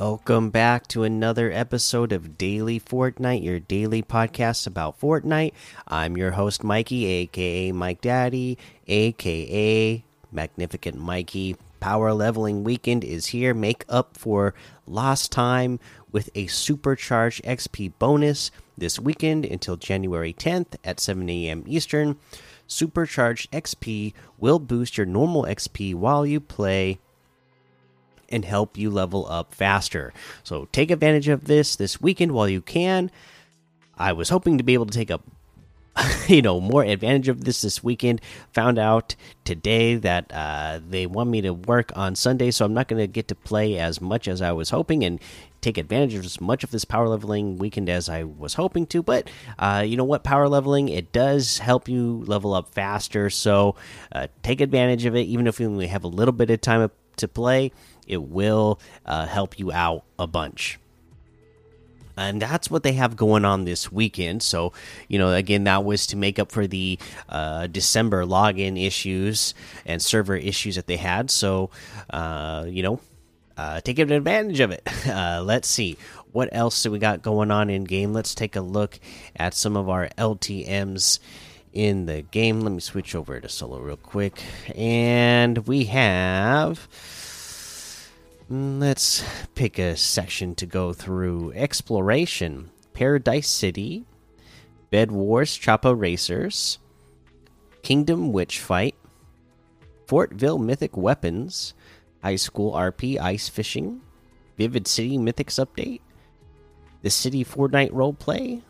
Welcome back to another episode of Daily Fortnite, your daily podcast about Fortnite. I'm your host, Mikey, aka Mike Daddy, aka Magnificent Mikey. Power leveling weekend is here. Make up for lost time with a supercharged XP bonus this weekend until January 10th at 7 a.m. Eastern. Supercharged XP will boost your normal XP while you play and help you level up faster. So take advantage of this this weekend while you can. I was hoping to be able to take a you know more advantage of this this weekend. Found out today that uh, they want me to work on sunday so i'm not going to get to play as much as i was hoping and take advantage of as much of this power leveling weekend as i was hoping to. But uh, you know what? Power leveling it does help you level up faster. So uh, take advantage of it even if you only have a little bit of time to play it will uh, help you out a bunch and that's what they have going on this weekend. So, you know, again, that was to make up for the uh, December login issues and server issues that they had. So, uh, you know, uh, take advantage of it. Uh, let's see what else do we got going on in game. Let's take a look at some of our LTM's in the game. Let me switch over to solo real quick, and we have. Let's pick a section to go through. Exploration, Paradise City, Bed Wars, Chapo Racers, Kingdom Witch Fight, Fortville Mythic Weapons, High School RP Ice Fishing, Vivid City Mythics Update, The City Fortnite Roleplay,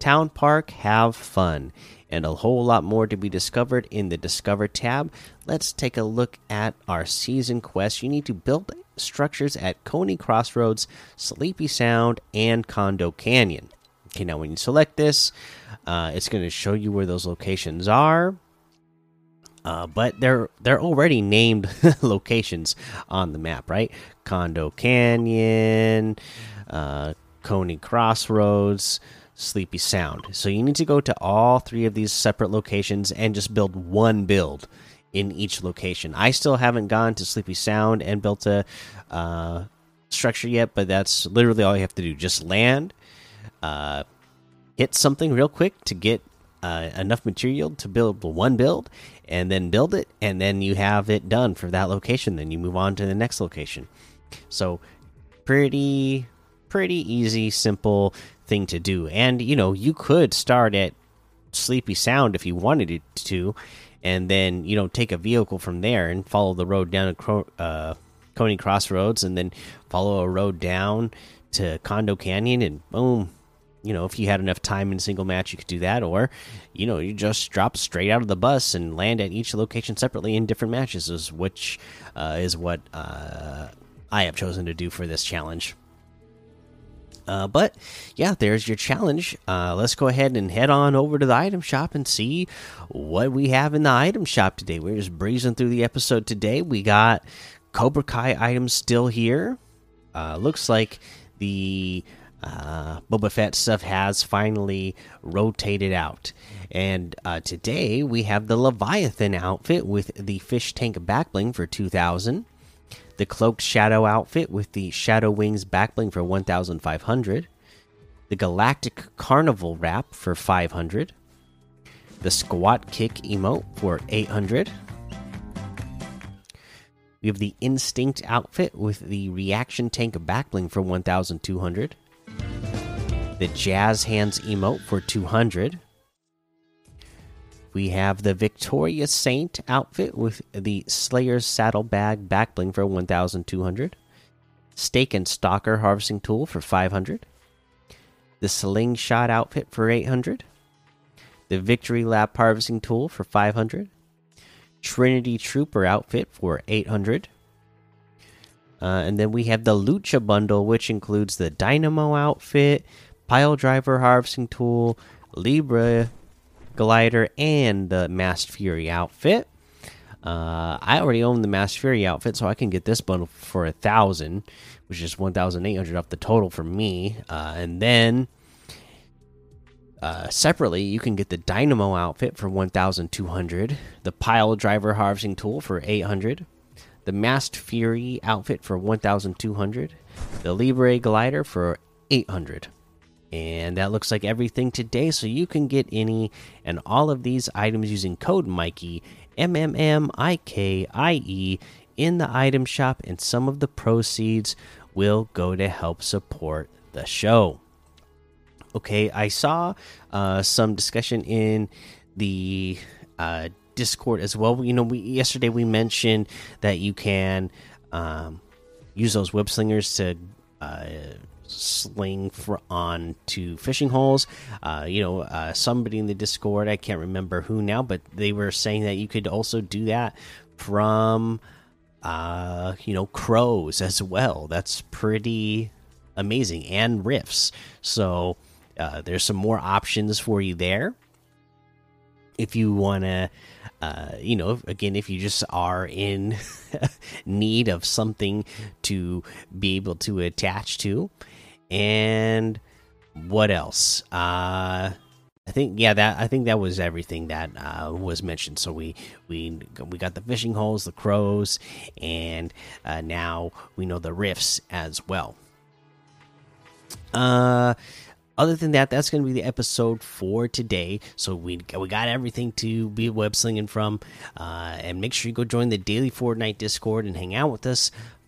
Town Park Have Fun, and a whole lot more to be discovered in the Discover tab. Let's take a look at our season quest. You need to build structures at Coney Crossroads, Sleepy Sound, and Condo Canyon. Okay, now when you select this, uh, it's going to show you where those locations are. Uh, but they're they're already named locations on the map, right? Condo Canyon, uh, Coney Crossroads, Sleepy Sound. So you need to go to all three of these separate locations and just build one build in each location. I still haven't gone to Sleepy Sound and built a uh, structure yet, but that's literally all you have to do. Just land, uh, hit something real quick to get uh, enough material to build one build, and then build it, and then you have it done for that location. Then you move on to the next location. So pretty pretty easy, simple thing to do. And you know, you could start at Sleepy Sound if you wanted it to, and then you know take a vehicle from there and follow the road down to uh, Coney Crossroads, and then follow a road down to Condo Canyon, and boom. You know, if you had enough time in a single match, you could do that, or you know, you just drop straight out of the bus and land at each location separately in different matches, is which uh, is what uh, I have chosen to do for this challenge. Uh, but yeah, there's your challenge. Uh, let's go ahead and head on over to the item shop and see what we have in the item shop today. We're just breezing through the episode today. We got Cobra Kai items still here. Uh, looks like the uh, Boba Fett stuff has finally rotated out. And uh, today we have the Leviathan outfit with the fish tank backbling for 2000 the cloaked shadow outfit with the shadow wings backbling for 1500 the galactic carnival wrap for 500 the squat kick emote for 800 we have the instinct outfit with the reaction tank backbling for 1200 the jazz hands emote for 200 we have the Victoria Saint outfit with the Slayer's saddlebag backbling for 1200. Stake and Stalker harvesting tool for 500. The Slingshot outfit for 800. The Victory Lap harvesting tool for 500. Trinity Trooper outfit for 800. Uh, and then we have the Lucha bundle, which includes the Dynamo outfit, Pile Driver harvesting tool, Libre glider and the Masked Fury outfit. Uh, I already own the Masked Fury outfit, so I can get this bundle for a thousand, which is one thousand eight hundred off the total for me. Uh, and then uh, separately, you can get the Dynamo outfit for one thousand two hundred, the Pile Driver harvesting tool for eight hundred, the Masked Fury outfit for 1,200, the Libre glider for 800. And that looks like everything today. So you can get any and all of these items using code Mikey, M M M I K I E, in the item shop, and some of the proceeds will go to help support the show. Okay, I saw uh, some discussion in the uh, Discord as well. You know, we yesterday we mentioned that you can um, use those web slingers to uh, sling for on to fishing holes. Uh, you know, uh, somebody in the Discord, I can't remember who now, but they were saying that you could also do that from uh, you know crows as well. That's pretty amazing and rifts. So uh, there's some more options for you there. If you want to, uh, you know, again, if you just are in need of something to be able to attach to, and what else? Uh, I think yeah, that I think that was everything that uh, was mentioned. So we we we got the fishing holes, the crows, and uh, now we know the rifts as well. Uh, other than that, that's going to be the episode for today. So we we got everything to be web slinging from, uh, and make sure you go join the daily Fortnite Discord and hang out with us.